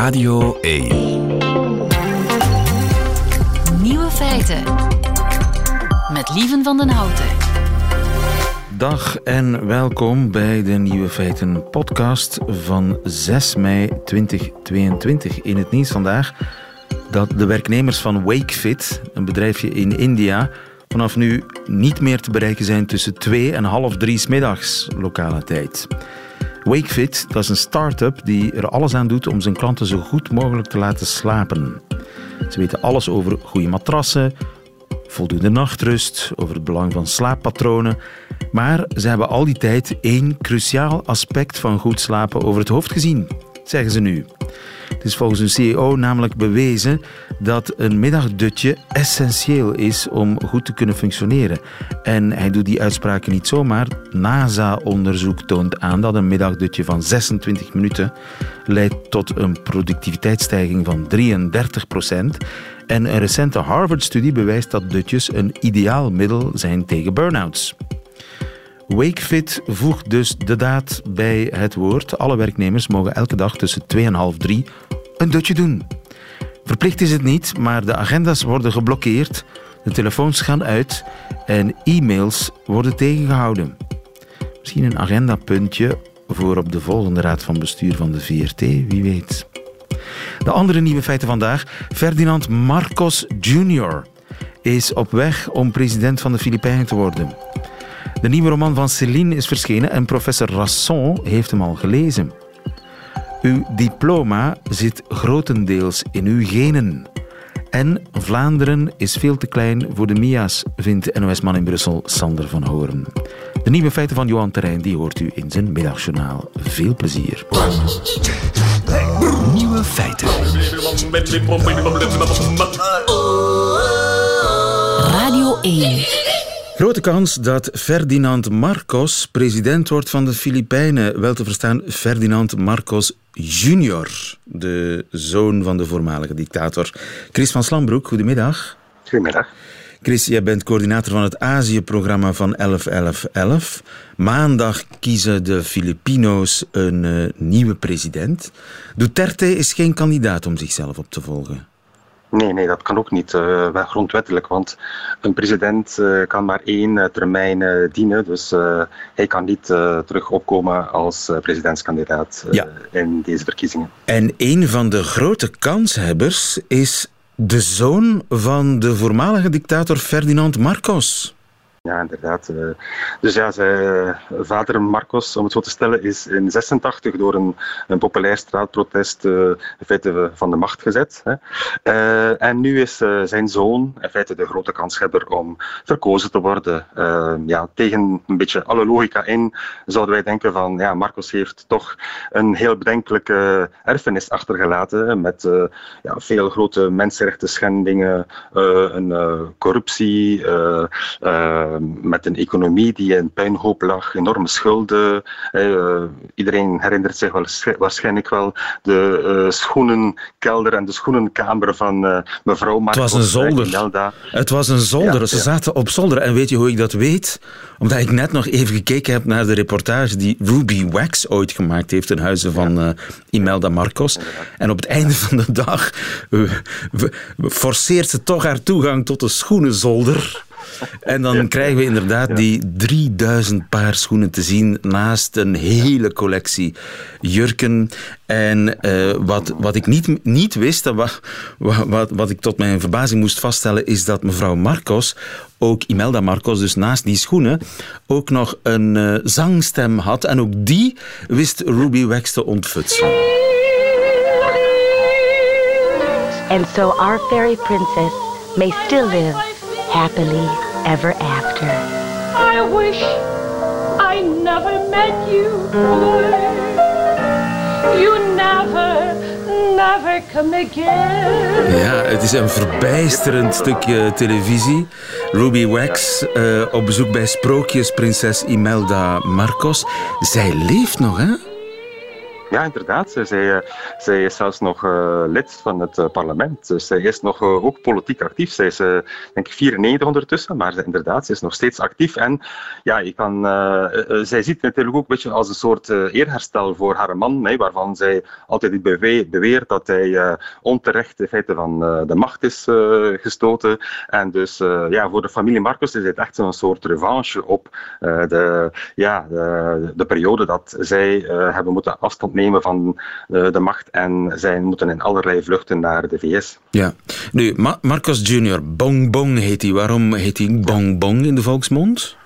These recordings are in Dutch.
Radio 1. Nieuwe feiten. Met Lieven van den Houten. Dag en welkom bij de Nieuwe Feiten podcast van 6 mei 2022. In het nieuws vandaag dat de werknemers van Wakefit, een bedrijfje in India, vanaf nu niet meer te bereiken zijn tussen 2 en half 3 's middags lokale tijd. Wakefit, dat is een start-up die er alles aan doet om zijn klanten zo goed mogelijk te laten slapen. Ze weten alles over goede matrassen, voldoende nachtrust, over het belang van slaappatronen. Maar ze hebben al die tijd één cruciaal aspect van goed slapen over het hoofd gezien, zeggen ze nu. Het is volgens hun CEO namelijk bewezen dat een middagdutje essentieel is om goed te kunnen functioneren. En hij doet die uitspraken niet zomaar. NASA-onderzoek toont aan dat een middagdutje van 26 minuten leidt tot een productiviteitsstijging van 33 procent. En een recente Harvard-studie bewijst dat dutjes een ideaal middel zijn tegen burn-outs. Wakefit voegt dus de daad bij het woord. Alle werknemers mogen elke dag tussen 2 en half 3 een dutje doen. Verplicht is het niet, maar de agenda's worden geblokkeerd, de telefoons gaan uit en e-mails worden tegengehouden. Misschien een agendapuntje voor op de volgende raad van bestuur van de VRT, wie weet. De andere nieuwe feiten vandaag. Ferdinand Marcos Jr. is op weg om president van de Filipijnen te worden. De nieuwe roman van Céline is verschenen en professor Rasson heeft hem al gelezen. Uw diploma zit grotendeels in uw genen. En Vlaanderen is veel te klein voor de Mia's, vindt NOS-man in Brussel Sander van Hoorn. De nieuwe feiten van Johan Terrein die hoort u in zijn middagjournaal. Veel plezier. Nieuwe feiten. Radio 1. Grote kans dat Ferdinand Marcos president wordt van de Filipijnen. Wel te verstaan Ferdinand Marcos Junior, de zoon van de voormalige dictator. Chris van Slambroek, goedemiddag. Goedemiddag. Chris, jij bent coördinator van het Azië-programma van 11-11-11. Maandag kiezen de Filipino's een uh, nieuwe president. Duterte is geen kandidaat om zichzelf op te volgen. Nee, nee, dat kan ook niet, uh, grondwettelijk. Want een president uh, kan maar één uh, termijn dienen. Dus hij kan niet terug opkomen als presidentskandidaat Ja. in deze verkiezingen. En een van de grote kanshebbers is de zoon van de voormalige dictator Ferdinand Marcos. Ja, inderdaad. Uh, dus ja, zijn vader Marcos, om het zo te stellen, is in 86 door een, een populair straatprotest uh, in feite van de macht gezet. En nu is zijn zoon in feite de grote kanshebber om verkozen te worden. ja, tegen een beetje alle logica in zouden wij denken van ja, Marcos heeft toch een heel bedenkelijke erfenis achtergelaten met ja, veel grote mensenrechten schendingen, een corruptie met een economie die in puinhoop lag, enorme schulden. Uh, iedereen herinnert zich wel, waarschijnlijk wel de uh, schoenenkelder en de schoenenkamer van uh, mevrouw Marcos. Het was een zolder. Het was een zolder. Ja, Ze ja. zaten op zolder. En weet je hoe ik dat weet? Omdat ik net nog even gekeken heb naar de reportage die Ruby Wax ooit gemaakt heeft in huizen van Imelda Marcos. En op het einde van de dag forceert ze toch haar toegang tot de schoenenzolder. En dan krijgen we inderdaad die 3000 paar schoenen te zien naast een hele collectie jurken. En uh, wat, wat ik niet, niet wist, wat, wat, wat ik tot mijn verbazing moest vaststellen, is dat mevrouw Marcos, ook Imelda Marcos, dus naast die schoenen, ook nog een uh, zangstem had. En ook die wist Ruby Wax te ontfutselen. And so our fairy princess may still live happily ever after. I wish I never met you, boy. You never, never come again. Ja, het is een verbijsterend stukje televisie. Ruby Wax uh, op bezoek bij sprookjesprinses Imelda Marcos. Zij leeft nog, hè? Ja, inderdaad. Zij, eh, zij is zelfs nog uh, lid van het uh, parlement. Dus zij is nog ook politiek actief. Zij is denk ik 94 ondertussen, maar inderdaad, ze is nog steeds actief. En ja, je kan, zij ziet het natuurlijk ook een beetje als een soort eerherstel voor haar man, nee, waarvan zij altijd beweert dat hij onterecht in feite van de macht is gestoten. En dus ja, voor de familie Marcos is het echt een soort revanche op de, ja, de, de, periode dat zij hebben moeten afstand nemen van de, de macht en zij moeten in allerlei vluchten naar de VS. Ja, nu, Marcos Jr., Bong Bong heet hij. Waarom heet hij Bong Bong in de volksmond?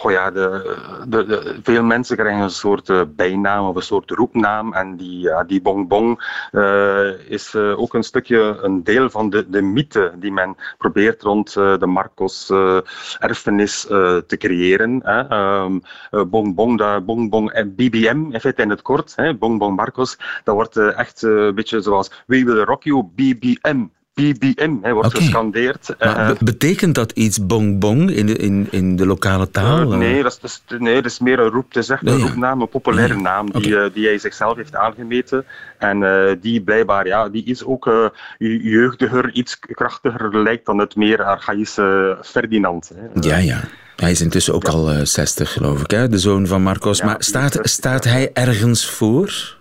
Goh de, de, de, veel mensen krijgen een soort uh, bijnaam of een soort roepnaam. En die, ja, die bonbon uh, is uh, ook een stukje een deel van de, de mythe die men probeert rond de Marcos erfenis te creëren. Hè. Um, bonbon, de bonbon BBM, in feite in het kort, hè, bonbon Marcos, dat wordt echt een beetje zoals We will rock you BBM. BBM hè, wordt okay. gescandeerd. Uh, betekent dat iets bongbong in de, in, in de lokale taal? Uh, nee, dat is, nee, dat is meer een roep. te zeggen, een roepnaam, een populaire nee. naam die, okay. uh, die hij zichzelf heeft aangemeten. En die blijkbaar, ja, die is ook jeugdiger, iets krachtiger lijkt dan het meer archaïsche Ferdinand. Hè. Ja, ja. Hij is intussen ook ja. al 60, geloof ik, hè? de zoon van Marcos. Ja, maar staat, staat hij ergens voor?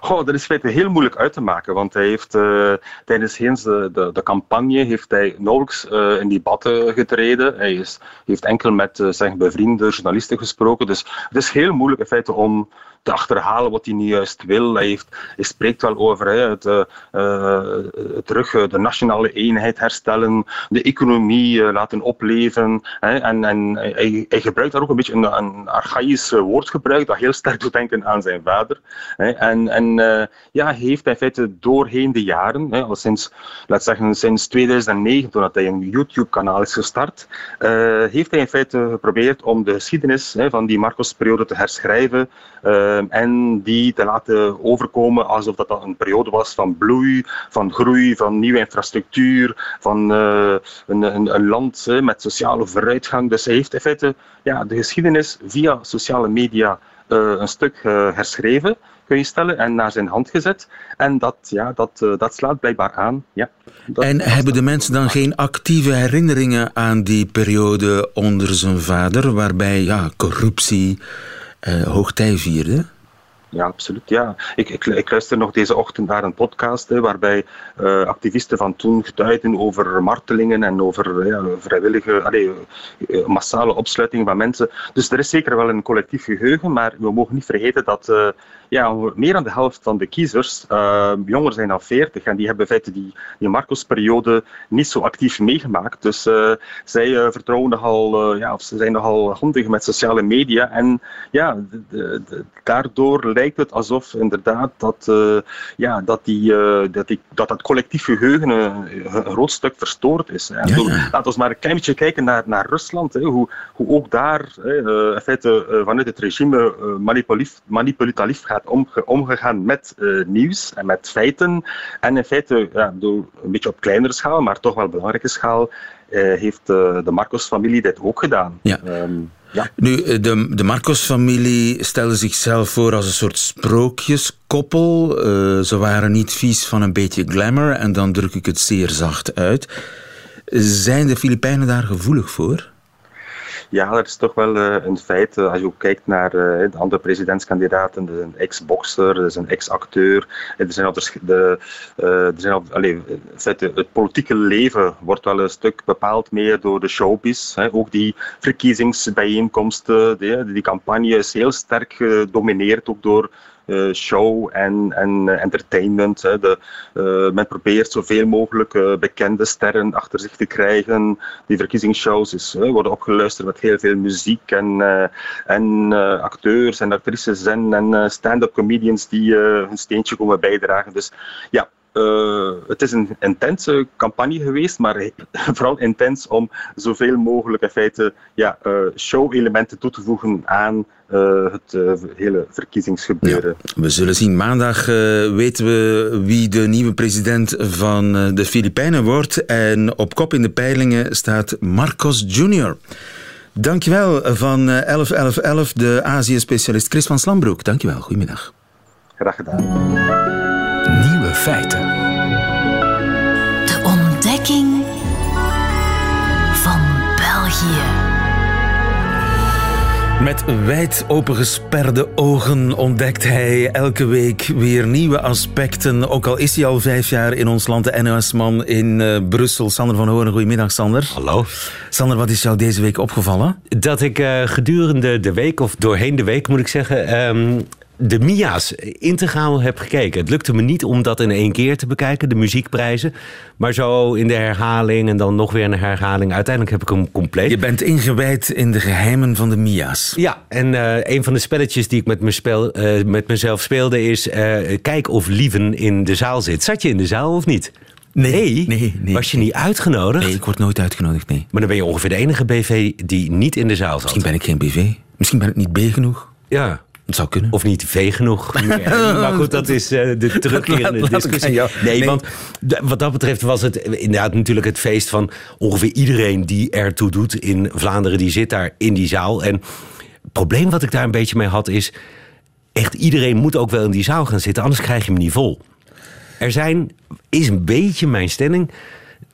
Goh, dat is feite heel moeilijk uit te maken, want hij heeft uh, tijdens de, de, de, campagne heeft hij nauwelijks uh, in debatten getreden. Hij is, heeft enkel met uh, zijn bevriende journalisten gesproken. Dus het is heel moeilijk in feite om te achterhalen wat hij nu juist wil. Hij, heeft, spreekt wel over het, uh, terug de nationale eenheid herstellen, de economie laten opleven. Hè, en en hij, gebruikt daar ook een beetje een, een archaïsch woordgebruik dat heel sterk doet denken aan zijn vader. Hè, en en ja, heeft in feite doorheen de jaren, hè, al sinds, laat zeggen, sinds 2009, toen hij een YouTube-kanaal is gestart, heeft hij in feite geprobeerd om de geschiedenis hè, van die Marcos-periode te herschrijven. En die te laten overkomen alsof dat een periode was van bloei, van groei, van nieuwe infrastructuur, van uh, een, een, een, land met sociale vooruitgang. Dus hij heeft in feite ja, de geschiedenis via sociale media uh, een stuk herschreven kun je stellen, en naar zijn hand gezet. En dat, ja, dat, dat slaat blijkbaar aan. Ja, en hebben de mensen dan geen actieve herinneringen aan die periode onder zijn vader, waarbij ja, corruptie, hoogtij vierde? Ja, absoluut. Ja. Ik, ik, luister nog deze ochtend naar een podcast hè, waarbij uh, activisten van toen getuigden over martelingen en over vrijwillige, uh, massale opsluiting van mensen. Dus er is zeker wel een collectief geheugen, maar we mogen niet vergeten dat uh, ja, meer dan de helft van de kiezers jonger zijn dan 40 en die hebben in feite die, die Marcos-periode niet zo actief meegemaakt. Dus zij vertrouwen nogal, ja, of ze zijn nogal handig met sociale media en ja, daardoor lijkt het alsof inderdaad dat, uh, ja, dat, die, uh, dat, die, dat dat collectief geheugen een, een groot stuk verstoord is. Hè. Ja, Laten we maar een klein beetje kijken naar, naar Rusland, hè, hoe, hoe ook daar hè, in feite, vanuit het regime manipulatief, manipulatief gaat omge, omgegaan met nieuws en met feiten. En in feite, ja, door, een beetje op kleinere schaal, maar toch wel belangrijke schaal, heeft de Marcos-familie dit ook gedaan. Ja. Um, ja. Nu, eh, de, de Marcos-familie stelde zichzelf voor als een soort sprookjeskoppel. Uh, ze waren niet vies van een beetje glamour, en dan druk ik het zeer zacht uit. Zijn de Filipijnen daar gevoelig voor? Ja, dat is toch wel uh, een feit. Uh, als je ook kijkt naar uh, de andere presidentskandidaten, er is een ex-bokser, er is een ex-acteur. Er zijn al, de, er zijn al allee, het, politieke leven wordt wel een stuk bepaald meer door de showbiz. Ook die verkiezingsbijeenkomsten, die, campagne is heel sterk gedomineerd ook door show en, en uh, entertainment. Hè. De, uh, men probeert zoveel mogelijk bekende sterren achter zich te krijgen. Die verkiezingsshows is, worden opgeluisterd met heel veel muziek en, en acteurs en actrices en, en stand-up comedians die hun steentje komen bijdragen. Dus ja, uh, het is een intense campagne geweest, maar vooral intens om zoveel mogelijk in feite ja, uh, show-elementen toe te voegen aan uh, het hele verkiezingsgebeuren. Ja, we zullen zien. Maandag weten we wie de nieuwe president van de Filipijnen wordt. En op kop in de peilingen staat Marcos Jr. Dankjewel van 111111, de Azië-specialist Chris van Slambroek. Dankjewel, goedemiddag. Graag gedaan. Nieuwe feiten. De ontdekking van België. Met wijd opengesperde ogen ontdekt hij elke week weer nieuwe aspecten. Ook al is hij al vijf jaar in ons land, de NOS-man in eh, Brussel. Sander van Hoorn, goedemiddag Sander. Hallo. Sander, wat is jou deze week opgevallen? Dat ik eh, gedurende de week, of doorheen de week moet ik zeggen, ehm, de Mia's integraal heb gekeken. Het lukte me niet om dat in één keer te bekijken, de muziekprijzen. Maar zo in de herhaling en dan nog weer een herhaling. Uiteindelijk heb ik hem compleet. Je bent ingewijd in de geheimen van de Mia's. Ja, en eh, een van de spelletjes die ik met, me speel, eh, met mezelf speelde is... eh, kijk of Lieven in de zaal zit. Zat je in de zaal of niet? Nee, nee, nee. Was je niet uitgenodigd? Nee, ik word nooit uitgenodigd, nee. Maar dan ben je ongeveer de enige BV die niet in de zaal zat. Misschien ben ik geen BV. Misschien ben ik niet B genoeg. Ja. Het zou kunnen. Of niet V genoeg. maar goed, dat is eh, de terugkerende discussie. Nee, Nee. want wat dat betreft was het inderdaad natuurlijk het feest van ongeveer iedereen die ertoe doet in Vlaanderen. Die zit daar in die zaal. En het probleem wat ik daar een beetje mee had is... echt iedereen moet ook wel in die zaal gaan zitten, anders krijg je hem niet vol. Er zijn, is een beetje mijn stelling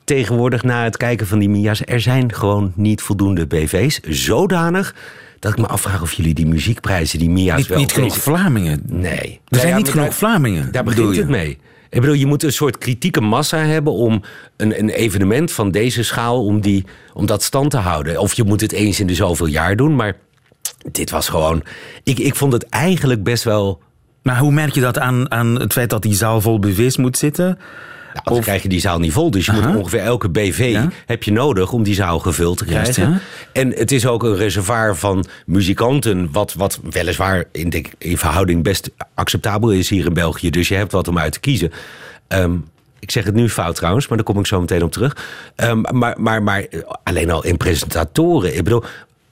tegenwoordig na het kijken van die Mia's... er zijn gewoon niet voldoende BV's. Zodanig dat ik me afvraag of jullie die muziekprijzen, die Mia's Niet, wel... niet genoeg Vlamingen. Nee. Er zijn ja, niet genoeg daar- Vlamingen. Daar begint je? het mee. Ik bedoel, je moet een soort kritieke massa hebben om een, een evenement van deze schaal, om, die, om dat stand te houden. Of je moet het eens in de zoveel jaar doen, maar dit was gewoon... Ik, ik vond het eigenlijk best wel... Maar hoe merk je dat aan, aan het feit dat die zaal vol BV's moet zitten? Nou, anders krijg je die zaal niet vol. Dus je Aha. moet ongeveer elke BV Ja. heb je nodig om die zaal gevuld te Juist, krijgen. ja. En het is ook een reservoir van muzikanten, wat, wat weliswaar in, de, in verhouding best acceptabel is hier in België. Dus je hebt wat om uit te kiezen. Ehm, ik zeg het nu fout trouwens, maar daar kom ik zo meteen op terug. Ehm, maar, maar, maar eh, alleen al in presentatoren. Ik bedoel,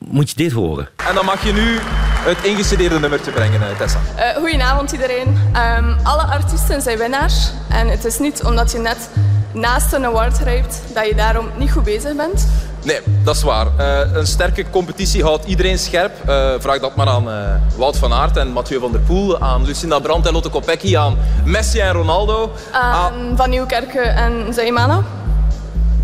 moet je dit horen? En dan mag je nu het ingestudeerde nummertje brengen, eh, Tessa. Eh, goedenavond iedereen. Ehm, alle artiesten zijn winnaars. En het is niet omdat je net naast een award rijpt dat je daarom niet goed bezig bent. Nee, dat is waar. Eh, een sterke competitie houdt iedereen scherp. Eh, vraag dat maar aan eh, Wout van Aert en Mathieu van der Poel, aan Lucinda Brandt en Lotte Kopecky, aan Messi en Ronaldo. aan- Aan Van Nieuwkerken en Zaimana.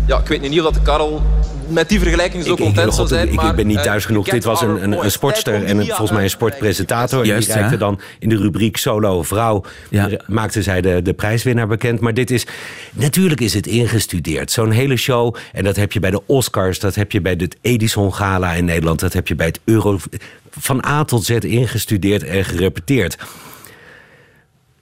ja, ik weet niet of dat de Karel met die vergelijking zo Ik, content zou zijn. ik, maar, ik ben niet eh, thuis genoeg. Dit was een, een, een Voice. sportster en een, volgens mij een sportpresentator. Juist, en die reikte ja. dan in de rubriek solo vrouw. Ja. Maakte zij de, de prijswinnaar bekend. Maar dit is, natuurlijk is het ingestudeerd. Zo'n hele show. En dat heb je bij de Oscars. Dat heb je bij het Edison Gala in Nederland. Dat heb je bij het Euro... Van A tot Z ingestudeerd en gerepeteerd.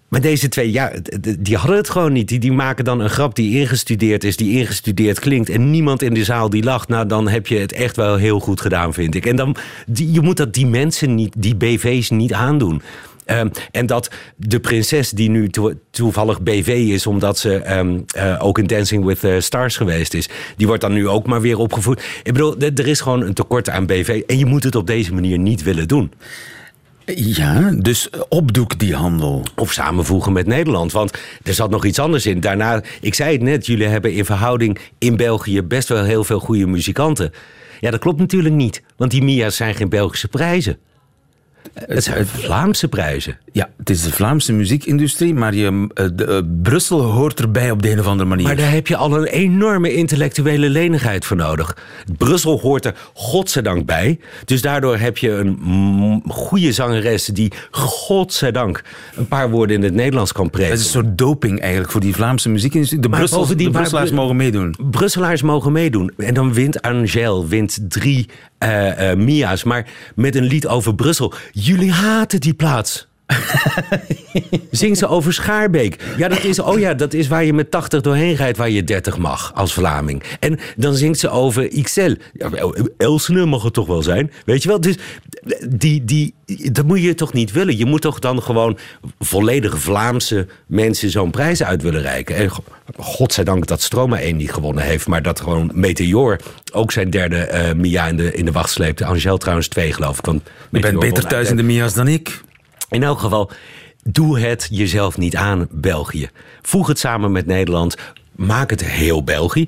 Maar deze twee, ja, die hadden het gewoon niet. Die, die maken dan een grap die ingestudeerd is, die ingestudeerd klinkt. En niemand in de zaal die lacht. Nou, dan heb je het echt wel heel goed gedaan, vind ik. En dan, die, je moet dat die mensen niet, die BV's niet aandoen. Ehm, en dat de prinses die nu toe- toevallig BV is, omdat ze ehm, eh, ook in Dancing with the Stars geweest is, die wordt dan nu ook maar weer opgevoed. Ik bedoel, er is gewoon een tekort aan BV. En je moet het op deze manier niet willen doen. Ja, dus opdoek die handel. Of samenvoegen met Nederland. Want er zat nog iets anders in. Daarna, ik zei het net, jullie hebben in verhouding in België best wel heel veel goede muzikanten. Ja, dat klopt natuurlijk niet. Want die Mia's zijn geen Belgische prijzen. Het zijn Vlaamse prijzen. Ja, het is de Vlaamse muziekindustrie, maar je, eh, de, eh, Brussel hoort erbij op de een of andere manier. Maar daar heb je al een enorme intellectuele lenigheid voor nodig. Brussel hoort er godzijdank bij. Dus daardoor heb je een goede zangeres die godzijdank een paar woorden in het Nederlands kan preken. Het is een soort doping eigenlijk voor die Vlaamse muziekindustrie. De, Brussels, de Brusselaars mogen meedoen. Brusselaars mogen meedoen. En dan wint Angèle, wint drie eh, Mia's. Maar met een lied over Brussel. Jullie haten die plaats. Zingt ze over Schaarbeek. Ja, dat is, oh ja, dat is waar je met 80 doorheen rijdt, waar je 30 mag als Vlaming. En dan zingt ze over XL. Ja, Elsene mag het toch wel zijn, weet je wel? Dus die, die, dat moet je toch niet willen. Je moet toch dan gewoon volledig Vlaamse mensen zo'n prijs uit willen reiken. En go- godzijdank dat Stroma 1 niet gewonnen heeft, maar dat gewoon Meteor ook zijn derde eh, Mia in de, in de wacht sleepte. Angel trouwens twee, geloof ik. Want Je bent beter thuis in de Mia's dan ik. In elk geval, doe het jezelf niet aan, België. Voeg het samen met Nederland. Maak het heel België.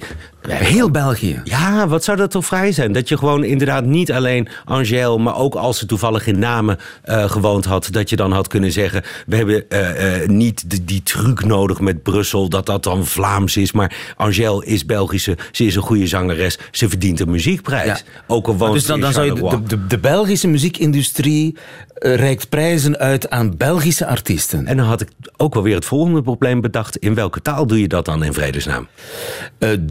Heel België. Ja, wat zou dat toch vrij zijn? Dat je gewoon inderdaad niet alleen Angèle, maar ook als ze toevallig in Namen eh, gewoond had, dat je dan had kunnen zeggen: we hebben eh, eh, niet die, die truc nodig met Brussel, dat dat dan Vlaams is. Maar Angèle is Belgische, ze is een goede zangeres, ze verdient een muziekprijs. Ja. Ook al woont dus dan, dan zou je de, de, de Belgische muziekindustrie reikt prijzen uit aan Belgische artiesten. En dan had ik ook wel weer het volgende probleem bedacht: in welke taal doe je dat dan in vredesnaam?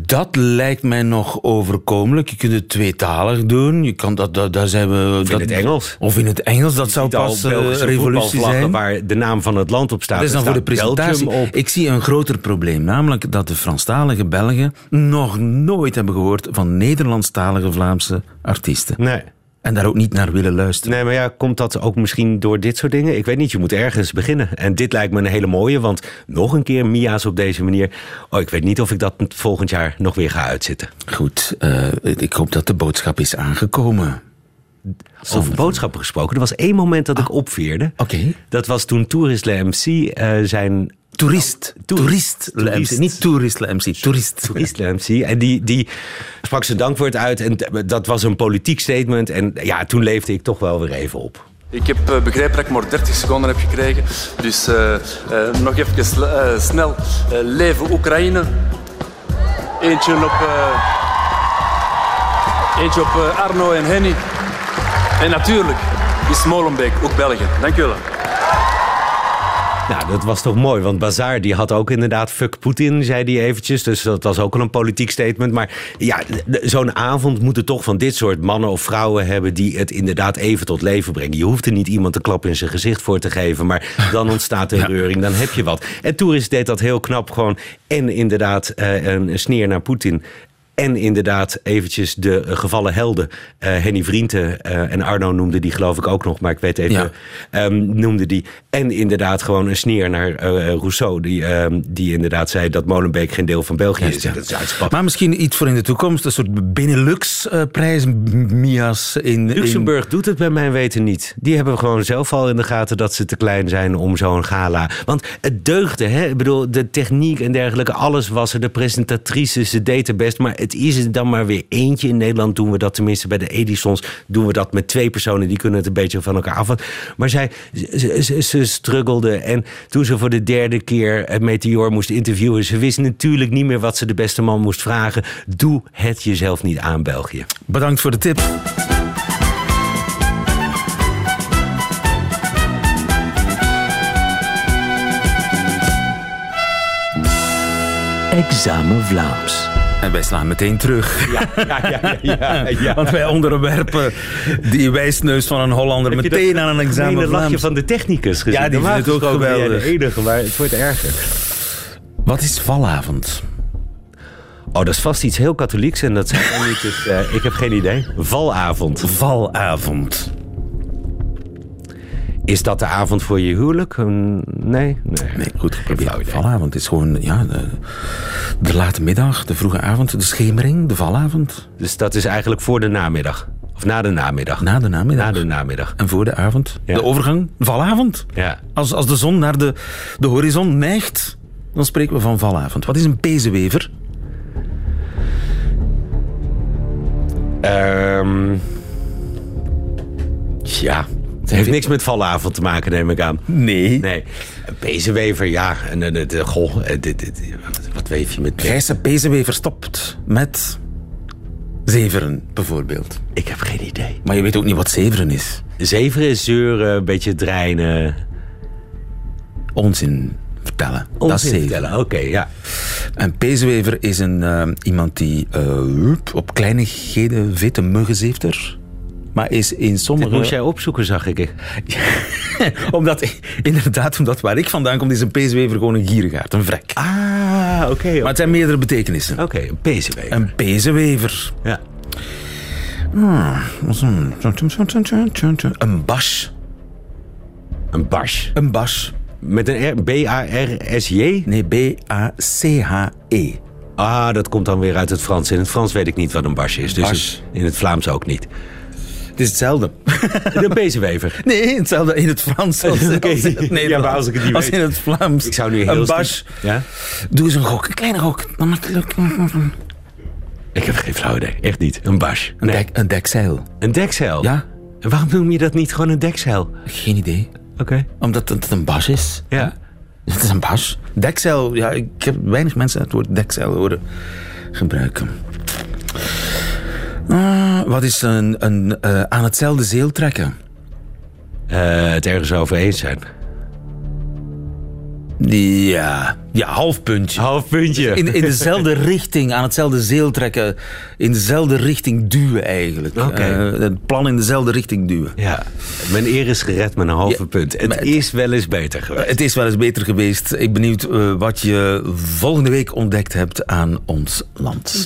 Dat lijkt mij nog overkomelijk. Je kunt het tweetalig doen. Je kan dat, dat, daar zijn we, Of in dat, het Engels? Of in het Engels, dat zou pas eh, Belgische revolutie zijn. Waar de naam van het land op staat. Dat is dan voor de presentatie. Ik zie een groter probleem, namelijk dat de Franstalige Belgen nog nooit hebben gehoord van Nederlandstalige Vlaamse artiesten. Nee. En daar ook niet naar willen luisteren. Nee, maar ja, komt dat ook misschien door dit soort dingen? Ik weet niet, je moet ergens beginnen. En dit lijkt me een hele mooie, want nog een keer Mia's op deze manier. Oh, ik weet niet of ik dat volgend jaar nog weer ga uitzitten. Goed, eh, ik hoop dat de boodschap is aangekomen. Over boodschappen gesproken, er was één moment dat ik opveerde. Oké. Dat was toen Tourist MC eh, zijn... Toerist. Toerist. Toerist. MC. Niet toerist MC. Toerist. Tourist Le MC. En die, die sprak zijn dankwoord uit. En dat was een politiek statement. En ja, toen leefde ik toch wel weer even op. Ik heb eh, begrepen dat ik maar 30 seconden heb gekregen. Dus eh, eh, nog even eh, snel. Leven Oekraïne. Eentje op, eh, eentje op Arno en Henny. En natuurlijk is Molenbeek ook België. Dank u wel. Nou, dat was toch mooi, want Bazaar die had ook inderdaad fuck Poetin, zei hij eventjes. Dus dat was ook al een politiek statement. Maar ja, zo'n avond moeten toch van dit soort mannen of vrouwen hebben... die het inderdaad even tot leven brengen. Je hoeft er niet iemand een klap in zijn gezicht voor te geven... maar dan ontstaat er reuring, dan heb je wat. En Tourist deed dat heel knap gewoon. En inderdaad eh, een, een sneer naar Poetin... En inderdaad eventjes de eh, gevallen helden. eh, Henny Vrienden eh, en Arno noemde die geloof ik ook nog, maar ik weet even, Ja. ehm, noemde die. En inderdaad gewoon een sneer naar Rousseau, die, ehm, die inderdaad zei dat Molenbeek geen deel van België is. ja. Dat is. Maar misschien iets voor in de toekomst. Een soort Benelux-prijs, Mia's in... in- Luxemburg doet het bij mijn weten niet. Die hebben gewoon zelf al in de gaten dat ze te klein zijn om zo'n gala. Want het deugde, hè? Ik bedoel, de techniek en dergelijke, alles was er. De presentatrice, ze deed het best. Maar het is er dan maar weer eentje. In Nederland doen we dat tenminste bij de Edisons. Doen we dat met twee personen, die kunnen het een beetje van elkaaf. af. Maar zij, ze, ze, ze struggelde. En toen ze voor de derde keer het Meteor moest interviewen... ze wist natuurlijk niet meer wat ze de beste man moest vragen. Doe het jezelf niet aan, België. Bedankt voor de tip. Examen Vlaams. En wij slaan meteen terug. Ja, ja, ja, ja. Want wij onderwerpen die wijsneus van een Hollander meteen dat aan een examen lachje Vlaams. van de technicus gezien? Ja, die vindt het ook geweldig. de enige, maar het wordt erger. Wat is valavond? Oh, dat is vast iets heel katholieks en dat zijn niet. Dus, eh, ik heb geen idee. Valavond. Valavond. Is dat de avond voor je huwelijk? Nee? Nee, Nee, goed geprobeerd. idee. Valavond is gewoon ja, de, de late middag, de vroege avond, de schemering, de valavond. Dus dat is eigenlijk voor de namiddag. Of na de namiddag. Na de namiddag. Na de namiddag. En voor de avond. Ja. De overgang, valavond. Ja. Als, als de zon naar de, de horizon neigt, dan spreken we van valavond. Wat is een pezenwever? Ehm ja. Het heeft niks met valavond te maken, neem ik aan. Nee. Nee. Een pezenwever, ja. En, en, en, goh, eh, wat, weef je met... Gijsse pezenwever stopt met zeveren, bijvoorbeeld. Ik heb geen idee. Maar je weet ook niet wat zeveren is. Zeveren is zeuren, een beetje dreinen. Onzin vertellen. dat is Onzin zeveren. vertellen, Oké, ja. Een pezenwever is een, eh, iemand die hup, op kleinigheden vette muggen zeeft er. Maar is in Dit sommige... moest jij opzoeken, zag ik. omdat, inderdaad, omdat waar ik vandaan kom, is een pezenwever gewoon een gierigaard, een vrek. Ah, oké. Maar het zijn meerdere betekenissen. Oké, een pezenwever. Een pezenwever. Ja. Is een- bas. Een bars. Een bas. Met een B-A-R-S-J? Nee, B-A-C-H-E. Ah, dat komt dan weer uit het Frans. In het Frans weet ik niet wat een bars is. Dus Bars. in het Vlaams ook niet. Het is hetzelfde. Een pezenwever. Nee, hetzelfde in het Frans als, in het Ja, Nederlands. maar als ik het niet als weet. in het Vlaams. Ik zou nu heel Een bas. Ja? Doe eens een gok, een kleine gok. Ik heb geen flauw idee. Echt niet. Een bash. Een, dek, een dekzeil. Een dekzeil? Ja. En waarom noem je dat niet gewoon een dekzeil? Geen idee. Oké. Omdat het een bas is. Ja. Het is een bas. Dekzeil, ja, ik heb weinig mensen het woord dekzeil horen gebruiken. Ah, wat is een, een, eh, aan hetzelfde zeel trekken? Eh, het ergens over eens zijn. Ja, ja half puntje. Half puntje. In, in dezelfde richting, aan hetzelfde zeel trekken. In dezelfde richting duwen eigenlijk. Oké. Eh, het plan in dezelfde richting duwen. Ja. Mijn eer is gered met een halve Ja, punt. Het is wel eens beter geweest. Het is wel eens beter geweest. Ik ben benieuwd wat je volgende week ontdekt hebt aan ons land.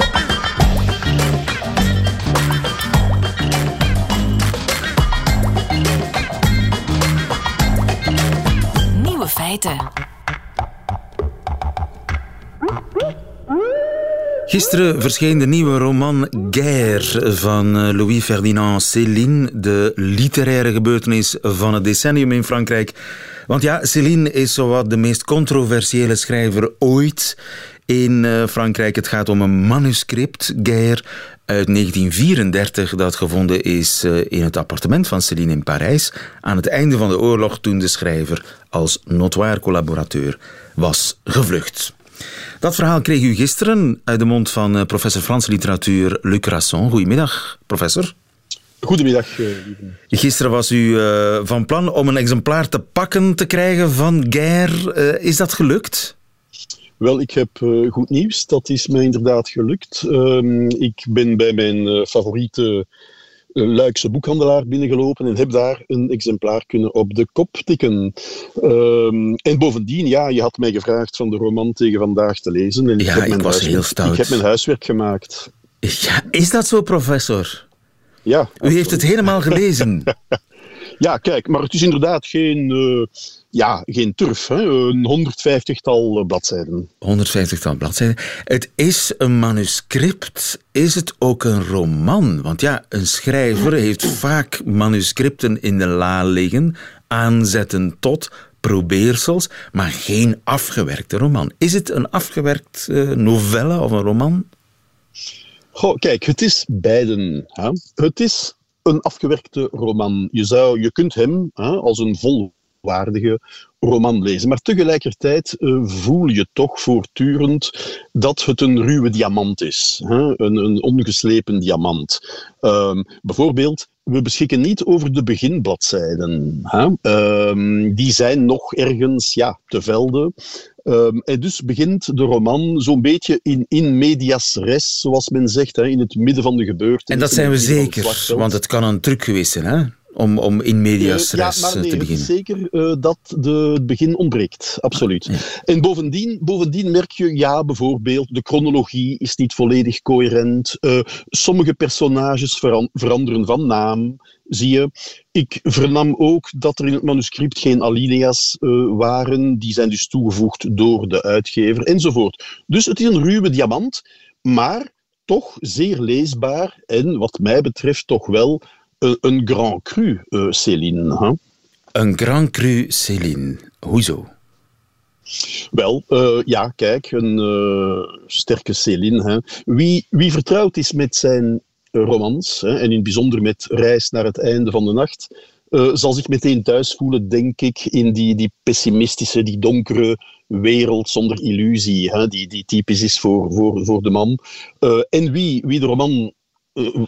Gisteren verscheen de nieuwe roman Guerre van eh, Louis-Ferdinand Céline, de literaire gebeurtenis van het decennium in Frankrijk. Want ja, Céline is zowat de meest controversiële schrijver ooit in eh, Frankrijk. Het gaat om een manuscript, Guerre, uit 1934, dat gevonden is eh, in het appartement van Céline in Parijs aan het einde van de oorlog toen de schrijver als notoire collaborateur was gevlucht. Dat verhaal kreeg u gisteren uit de mond van eh, professor Franse literatuur Luc Rasson. Goedemiddag, professor. Goedemiddag, eh, lieve. Gisteren was u eh, van plan om een exemplaar te pakken te krijgen van Guerre. Eh, is dat gelukt? Wel, ik heb goed nieuws. Dat is mij inderdaad gelukt. Ehm, ik ben bij mijn favoriete Luikse boekhandelaar binnengelopen en heb daar een exemplaar kunnen op de kop tikken. Ehm, en bovendien, ja, je had mij gevraagd van de roman tegen vandaag te lezen. En ik Ja, heb ik was huiswerk- heel stout. Ik heb mijn huiswerk gemaakt. Ja, is dat zo, professor? Ja, U heeft het helemaal gelezen. Ja, kijk, maar het is inderdaad geen, eh, ja, geen turf. Hè? Een 150-tal eh, bladzijden. 150 bladzijden. Het is een manuscript. Is het ook een roman? Want ja, een schrijver heeft vaak manuscripten in de la liggen, aanzetten tot probeersels, maar geen afgewerkte roman. Is het een afgewerkt eh, novelle of een roman? Kijk, het is beiden. Hè? Het is een afgewerkte roman. Je, zou, je kunt hem hè, als een volwaardige roman lezen. Maar tegelijkertijd eh, voel je toch voortdurend dat het een ruwe diamant is. Hè? Een, een ongeslepen diamant. Ehm, bijvoorbeeld, we beschikken niet over de beginbladzijden. Hè? Ehm, die zijn nog ergens ja, te velden. Ehm, en dus begint de roman zo'n beetje in, in medias res, zoals men zegt, hè, in het midden van de gebeurtenis. En dat zijn we zeker, want het kan een truc geweest zijn, hè? Om, om in medias ja, maar eh, nee, te beginnen. zeker eh, dat de, het begin ontbreekt. Absoluut. En bovendien, bovendien merk je, ja, bijvoorbeeld, de chronologie is niet volledig coherent. Eh, sommige personages veran- veranderen van naam, zie je. Ik vernam ook dat er in het manuscript geen alinea's waren. Die zijn dus toegevoegd door de uitgever, enzovoort. Dus het is een ruwe diamant, maar toch zeer leesbaar. En wat mij betreft toch wel een, een grand cru, eh, Céline. Een Grand Cru Céline. Hoezo? Wel, eh, ja, kijk, een eh, sterke Céline. Hè. Wie, wie vertrouwd is met zijn eh, romans, hè, en in het bijzonder met Reis naar het einde van de nacht, eh, zal zich meteen thuis voelen, denk ik, in die, die pessimistische, die donkere wereld zonder illusie, hè, die, die typisch is voor, voor, voor de man. Eh, en wie, wie de roman eh,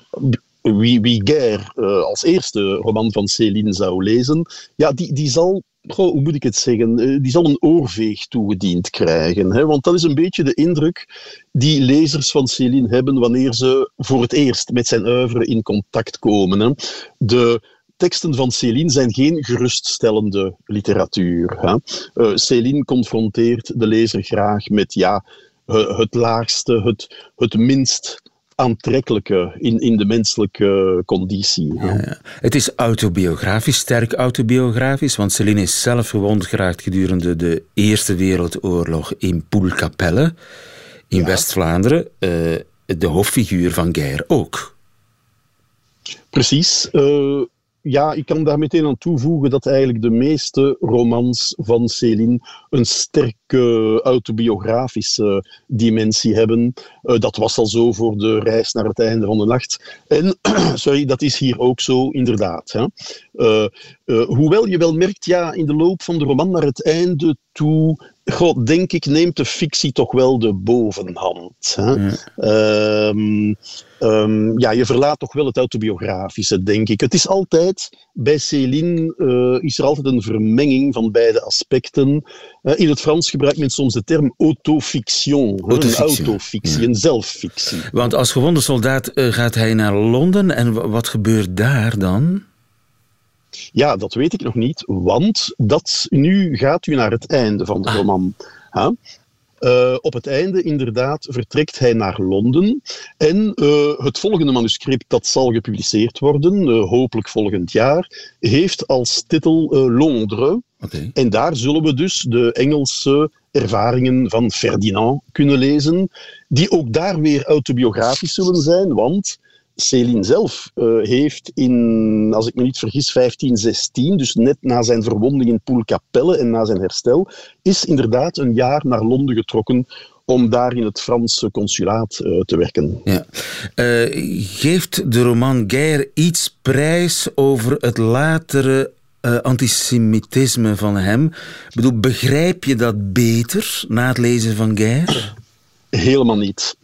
wie, wie Guerre eh, als eerste roman van Céline zou lezen, ja, die, die zal, hoe moet ik het zeggen, Eh, die zal een oorveeg toegediend krijgen. Hè? Want dat is een beetje de indruk die lezers van Céline hebben wanneer ze voor het eerst met zijn oeuvre in contact komen. Hè? De teksten van Céline zijn geen geruststellende literatuur. Hè? Eh, Céline confronteert de lezer graag met ja, het laagste, het, het minst aantrekkelijke in, in de menselijke conditie. hè. Het is autobiografisch, sterk autobiografisch, want Céline is zelf gewond geraakt gedurende de Eerste Wereldoorlog in Poelkapelle in West-Vlaanderen. Eh, de hoofdfiguur van Guerre ook. Precies. Eh, ja, ik kan daar meteen aan toevoegen dat eigenlijk de meeste romans van Céline een sterke autobiografische dimensie hebben. Uh, dat was al zo voor de reis naar het einde van de nacht. En, sorry, dat is hier ook zo, inderdaad. Hè. Uh, uh, hoewel je wel merkt, ja, in de loop van de roman naar het einde toe God, denk ik, neemt de fictie toch wel de bovenhand. Hè? Ja. Um, um, ja, je verlaat toch wel het autobiografische, denk ik. Het is altijd, bij Céline uh, is er altijd een vermenging van beide aspecten. Uh, in het Frans gebruikt men soms de term autofiction. Autofictie. Een autofictie, ja. een zelffictie. Want als gewonde soldaat uh, gaat hij naar Londen en wat gebeurt daar dan? Ja, dat weet ik nog niet, want dat, nu gaat u naar het einde van de ah. roman. Huh? Uh, op het einde, inderdaad, vertrekt hij naar Londen. En uh, het volgende manuscript, dat zal gepubliceerd worden, uh, hopelijk volgend jaar, heeft als titel Londres. Okay. En daar zullen we dus de Engelse ervaringen van Ferdinand kunnen lezen, die ook daar weer autobiografisch zullen zijn, want Céline zelf uh, heeft in, als ik me niet vergis, 1516, dus net na zijn verwonding in Poelkapelle en na zijn herstel, is inderdaad een jaar naar Londen getrokken om daar in het Franse consulaat uh, te werken. Ja. Uh, geeft de roman Geir iets prijs over het latere uh, antisemitisme van hem? Ik bedoel, begrijp je dat beter na het lezen van Geir? Helemaal niet.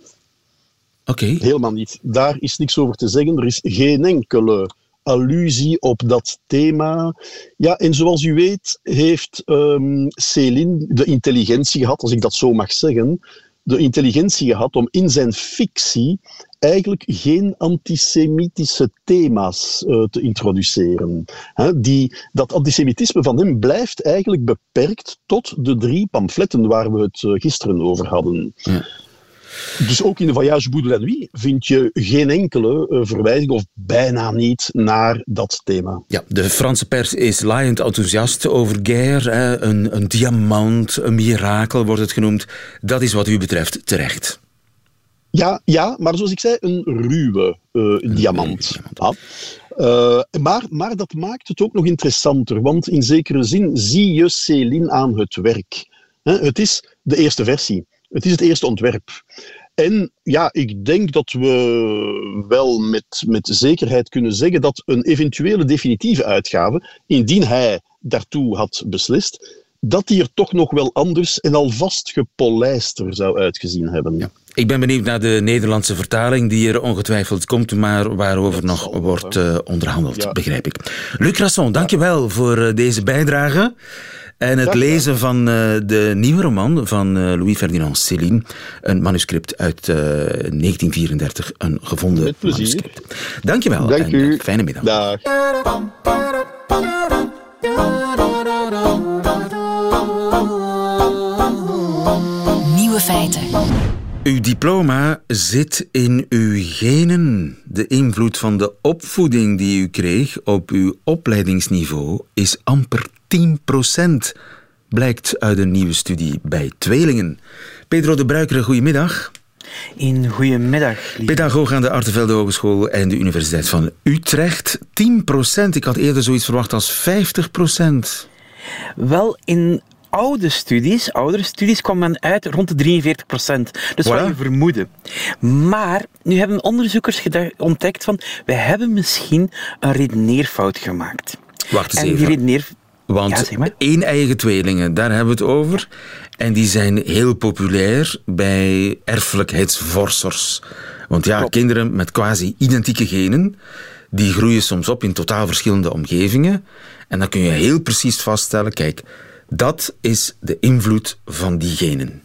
Okay. Helemaal niet. Daar is niks over te zeggen. Er is geen enkele allusie op dat thema. Ja, en zoals u weet heeft um, Céline de intelligentie gehad, als ik dat zo mag zeggen, de intelligentie gehad om in zijn fictie eigenlijk geen antisemitische thema's uh, te introduceren. He, die, dat antisemitisme van hem blijft eigenlijk beperkt tot de drie pamfletten waar we het uh, gisteren over hadden. Ja. Dus ook in de Voyage Bout de la Nuit vind je geen enkele uh, verwijzing, of bijna niet, naar dat thema. Ja, de Franse pers is laaiend enthousiast over Guerre. Een, een diamant, een mirakel wordt het genoemd. Dat is wat u betreft terecht. Ja, ja, maar zoals ik zei, een ruwe uh, diamant. Ja. Uh, maar, maar dat maakt het ook nog interessanter, want in zekere zin zie je Céline aan het werk. Het is de eerste versie. Het is het eerste ontwerp. En ja, ik denk dat we wel met, met zekerheid kunnen zeggen dat een eventuele definitieve uitgave, indien hij daartoe had beslist, dat die er toch nog wel anders en alvast gepolijster zou uitgezien hebben. Ja. Ik ben benieuwd naar de Nederlandse vertaling die er ongetwijfeld komt, maar waarover nog wordt uh, onderhandeld, ja. begrijp ik. Luc Rasson, dankjewel voor uh, deze bijdrage. En het lezen van uh, de nieuwe roman van uh, Louis-Ferdinand Céline. Een manuscript uit uh, 1934. Een gevonden Met plezier. manuscript. Dankjewel. Dank en, u. Fijne middag. Dag. Nieuwe feiten. Uw diploma zit in uw genen. De invloed van de opvoeding die u kreeg op uw opleidingsniveau is amper 10%, blijkt uit een nieuwe studie bij tweelingen. Pedro de Bruikere, goedemiddag. Een goedemiddag. Pedagoog aan de Artevelde Hogeschool en de Universiteit van Utrecht. 10%, ik had eerder zoiets verwacht als 50%. Wel, in oude studies, oudere studies, kwam men uit rond de 43 procent. Dus voilà. wat je vermoeden. Maar nu hebben onderzoekers ontdekt van, we hebben misschien een redeneerfout gemaakt. Wacht eens en even. die redeneer... Want ja, maar. één eigen tweelingen, daar hebben we het over. En die zijn heel populair bij erfelijkheidsvorsers. Want ja, Klopt. kinderen met quasi identieke genen, die groeien soms op in totaal verschillende omgevingen. En dan kun je heel precies vaststellen, kijk, dat is de invloed van die genen.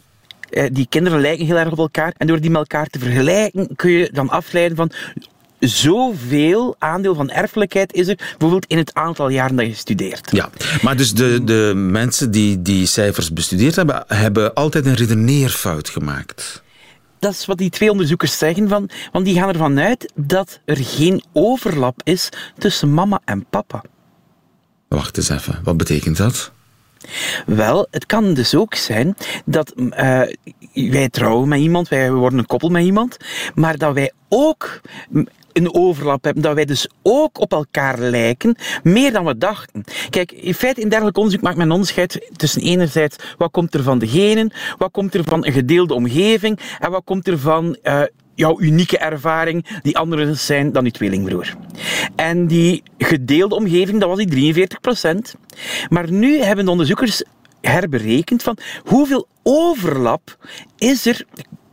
Die kinderen lijken heel erg op elkaar. En door die met elkaar te vergelijken kun je dan afleiden van zoveel aandeel van erfelijkheid is er bijvoorbeeld in het aantal jaren dat je studeert. Ja, maar dus de, de mensen die die cijfers bestudeerd hebben, hebben altijd een redeneerfout gemaakt. Dat is wat die twee onderzoekers zeggen, van, want die gaan ervan uit dat er geen overlap is tussen mama en papa. Wacht eens even, wat betekent dat? Wel, het kan dus ook zijn dat uh, wij trouwen met iemand, wij worden een koppel met iemand, maar dat wij ook een overlap hebben, dat wij dus ook op elkaar lijken, meer dan we dachten. Kijk, in feite in dergelijk onderzoek maakt men onderscheid tussen enerzijds wat komt er van de genen, wat komt er van een gedeelde omgeving en wat komt er van uh, jouw unieke ervaring die anders zijn dan je tweelingbroer. En die gedeelde omgeving, dat was die 43 procent. Maar nu hebben de onderzoekers herberekend van hoeveel overlap is er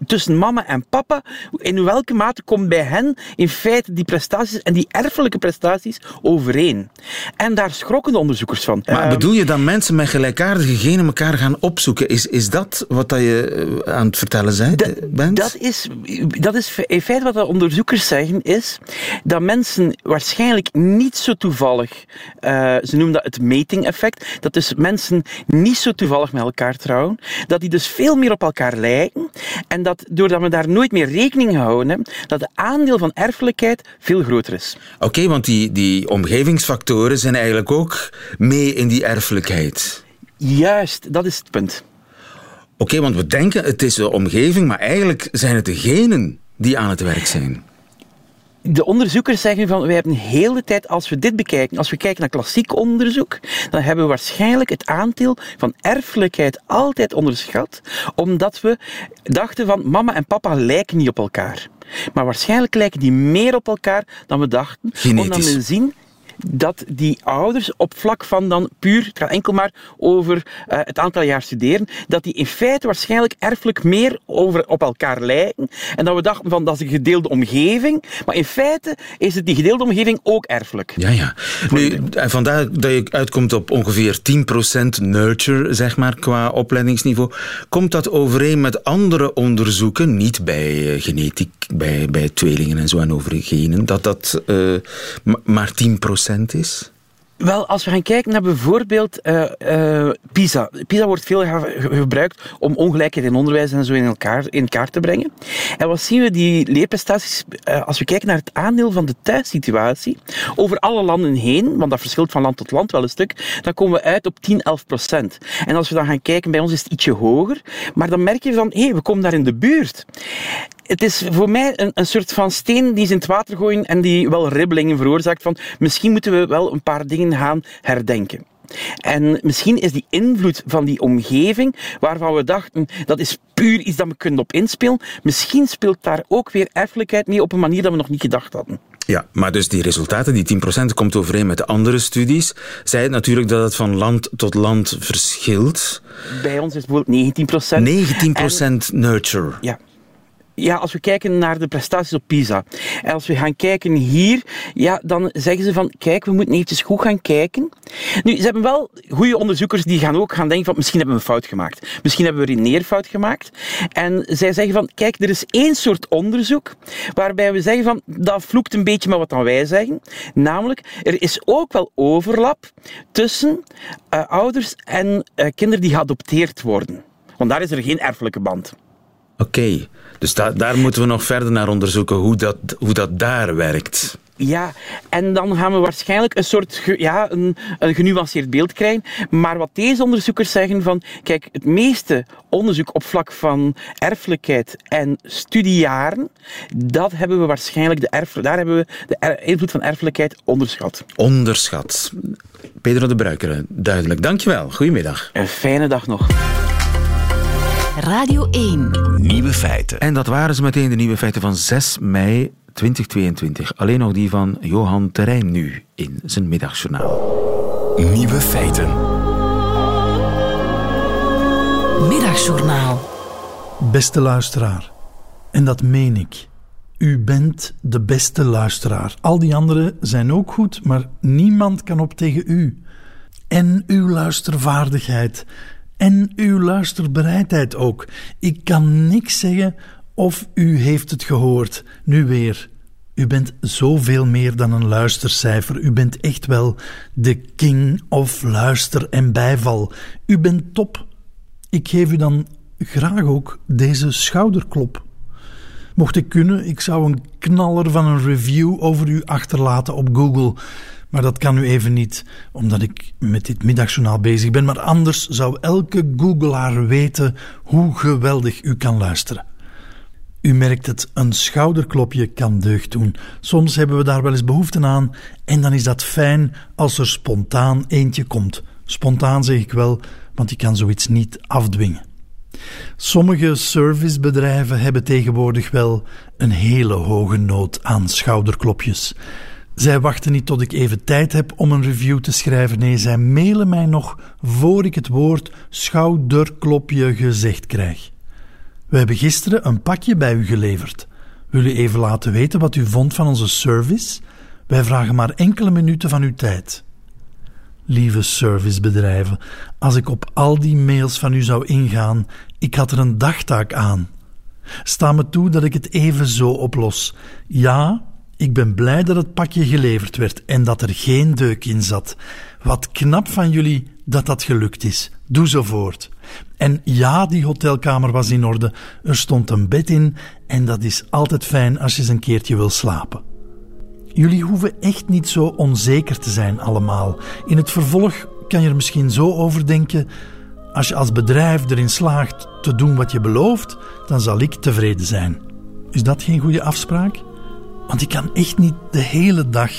tussen mama en papa, in welke mate komt bij hen in feite die prestaties en die erfelijke prestaties overeen. En daar schrokken de onderzoekers van. Maar ehm, bedoel je dat mensen met gelijkaardige genen elkaar gaan opzoeken? Is, is dat wat dat je eh, aan het vertellen bent? Dat is, dat is in feite wat de onderzoekers zeggen, is dat mensen waarschijnlijk niet zo toevallig, uh, ze noemen dat het mating effect, dat dus mensen niet zo toevallig met elkaar trouwen, dat die dus veel meer op elkaar lijken en dat doordat we daar nooit meer rekening houden dat de aandeel van erfelijkheid veel groter is. Oké, want die, die omgevingsfactoren zijn eigenlijk ook mee in die erfelijkheid. Juist, dat is het punt. Oké, want we denken het is de omgeving, maar eigenlijk zijn het de genen die aan het werk zijn de onderzoekers zeggen van, wij hebben de hele tijd, als we dit bekijken, als we kijken naar klassiek onderzoek, dan hebben we waarschijnlijk het aandeel van erfelijkheid altijd onderschat, omdat we dachten van, mama en papa lijken niet op elkaar. Maar waarschijnlijk lijken die meer op elkaar dan we dachten, Genetisch. omdat we zien dat die ouders op vlak van dan puur, het gaat enkel maar over uh, het aantal jaar studeren, dat die in feite waarschijnlijk erfelijk meer over, op elkaar lijken. En dat we dachten van dat is een gedeelde omgeving, maar in feite is het die gedeelde omgeving ook erfelijk. Ja, ja. Nu, vandaar dat je uitkomt op ongeveer 10% nurture, zeg maar, qua opleidingsniveau. Komt dat overeen met andere onderzoeken, niet bij uh, genetiek, bij, bij tweelingen en zo en over genen, dat dat uh, maar 10% is? Wel, als we gaan kijken naar bijvoorbeeld uh, uh, PISA. PISA wordt veel gebruikt om ongelijkheid in onderwijs en zo in elkaar, in kaart te brengen. En wat zien we, die leerprestaties, uh, als we kijken naar het aandeel van de thuissituatie, over alle landen heen, want dat verschilt van land tot land wel een stuk, dan komen we uit op 10, 11 procent. En als we dan gaan kijken, bij ons is het ietsje hoger, maar dan merk je van, hé, hey, we komen daar in de buurt het is voor mij een, een soort van steen die ze in het water gooien en die wel ribbelingen veroorzaakt van misschien moeten we wel een paar dingen gaan herdenken. En misschien is die invloed van die omgeving, waarvan we dachten dat is puur iets dat we kunnen op inspelen, misschien speelt daar ook weer erfelijkheid mee op een manier dat we nog niet gedacht hadden. Ja, maar dus die resultaten, die 10%, komt overeen met de andere studies. Zij het natuurlijk dat het van land tot land verschilt. Bij ons is het bijvoorbeeld 19%. 19% nurture. Ja. Ja, als we kijken naar de prestaties op PISA. En als we gaan kijken hier, ja, dan zeggen ze van, kijk, we moeten eventjes goed gaan kijken. Nu, ze hebben wel goede onderzoekers die gaan ook gaan denken van, misschien hebben we een fout gemaakt. Misschien hebben we een neerfout gemaakt. En zij zeggen van, kijk, er is één soort onderzoek waarbij we zeggen van, dat vloekt een beetje met wat dan wij zeggen. Namelijk, er is ook wel overlap tussen uh, ouders en uh, kinderen die geadopteerd worden. Want daar is er geen erfelijke band. Oké. Dus da daar moeten we nog verder naar onderzoeken hoe dat, hoe dat daar werkt. Ja, en dan gaan we waarschijnlijk een soort ja, een, een genuanceerd beeld krijgen. Maar wat deze onderzoekers zeggen van, kijk, het meeste onderzoek op vlak van erfelijkheid en studiejaren, dat hebben we waarschijnlijk de erf, daar hebben we de invloed van erfelijkheid onderschat. Onderschat. Pedro de Bruikere, duidelijk. Dankjewel. Goedemiddag. Een fijne dag nog. Radio 1. Nieuwe feiten. En dat waren ze meteen de nieuwe feiten van 6 mei 2022. Alleen nog die van Johan Terrein nu in zijn middagjournaal. Nieuwe feiten. Middagjournaal. Beste luisteraar, en dat meen ik. U bent de beste luisteraar. Al die anderen zijn ook goed, maar niemand kan op tegen u. En uw luistervaardigheid en uw luisterbereidheid ook. Ik kan niks zeggen of u heeft het gehoord. Nu weer. U bent zoveel meer dan een luistercijfer. U bent echt wel de king of luister en bijval. U bent top. Ik geef u dan graag ook deze schouderklop. Mocht ik kunnen, ik zou een knaller van een review over u achterlaten op Google. Maar dat kan nu even niet, omdat ik met dit middagjournaal bezig ben. Maar anders zou elke Googelaar weten hoe geweldig u kan luisteren. U merkt het, een schouderklopje kan deugd doen. Soms hebben we daar wel eens behoefte aan en dan is dat fijn als er spontaan eentje komt. Spontaan zeg ik wel, want je kan zoiets niet afdwingen. Sommige servicebedrijven hebben tegenwoordig wel een hele hoge nood aan schouderklopjes. Zij wachten niet tot ik even tijd heb om een review te schrijven. Nee, zij mailen mij nog voor ik het woord schouderklopje gezegd krijg. We hebben gisteren een pakje bij u geleverd. Wil u even laten weten wat u vond van onze service? Wij vragen maar enkele minuten van uw tijd. Lieve servicebedrijven, als ik op al die mails van u zou ingaan, ik had er een dagtaak aan. Sta me toe dat ik het even zo oplos. Ja, ik ben blij dat het pakje geleverd werd en dat er geen deuk in zat. Wat knap van jullie dat dat gelukt is. Doe zo voort. En ja, die hotelkamer was in orde. Er stond een bed in en dat is altijd fijn als je eens een keertje wil slapen. Jullie hoeven echt niet zo onzeker te zijn allemaal. In het vervolg kan je er misschien zo over denken: als je als bedrijf erin slaagt te doen wat je belooft, dan zal ik tevreden zijn. Is dat geen goede afspraak? Want ik kan echt niet de hele dag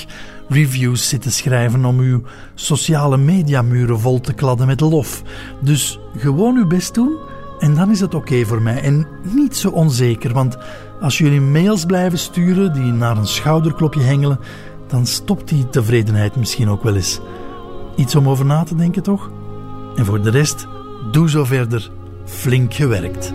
reviews zitten schrijven om uw sociale mediamuren vol te kladden met lof. Dus gewoon uw best doen en dan is het oké voor mij. En niet zo onzeker, want als jullie mails blijven sturen die naar een schouderklopje hengelen, dan stopt die tevredenheid misschien ook wel eens. Iets om over na te denken, toch? En voor de rest, doe zo verder. Flink gewerkt.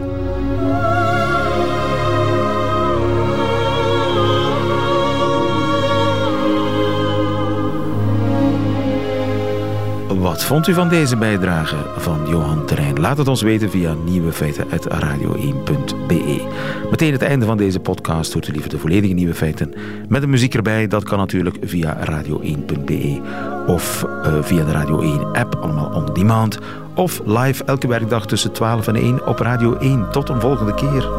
Wat vond u van deze bijdrage van Johan Terrein? Laat het ons weten via nieuwefeiten.radio1.be. Meteen het einde van deze podcast hoort u liever de volledige Nieuwe Feiten met de muziek erbij. Dat kan natuurlijk via radio1.be of uh, via de Radio 1 app, allemaal on demand. Of live elke werkdag tussen 12 en 1 op Radio 1. Tot een volgende keer.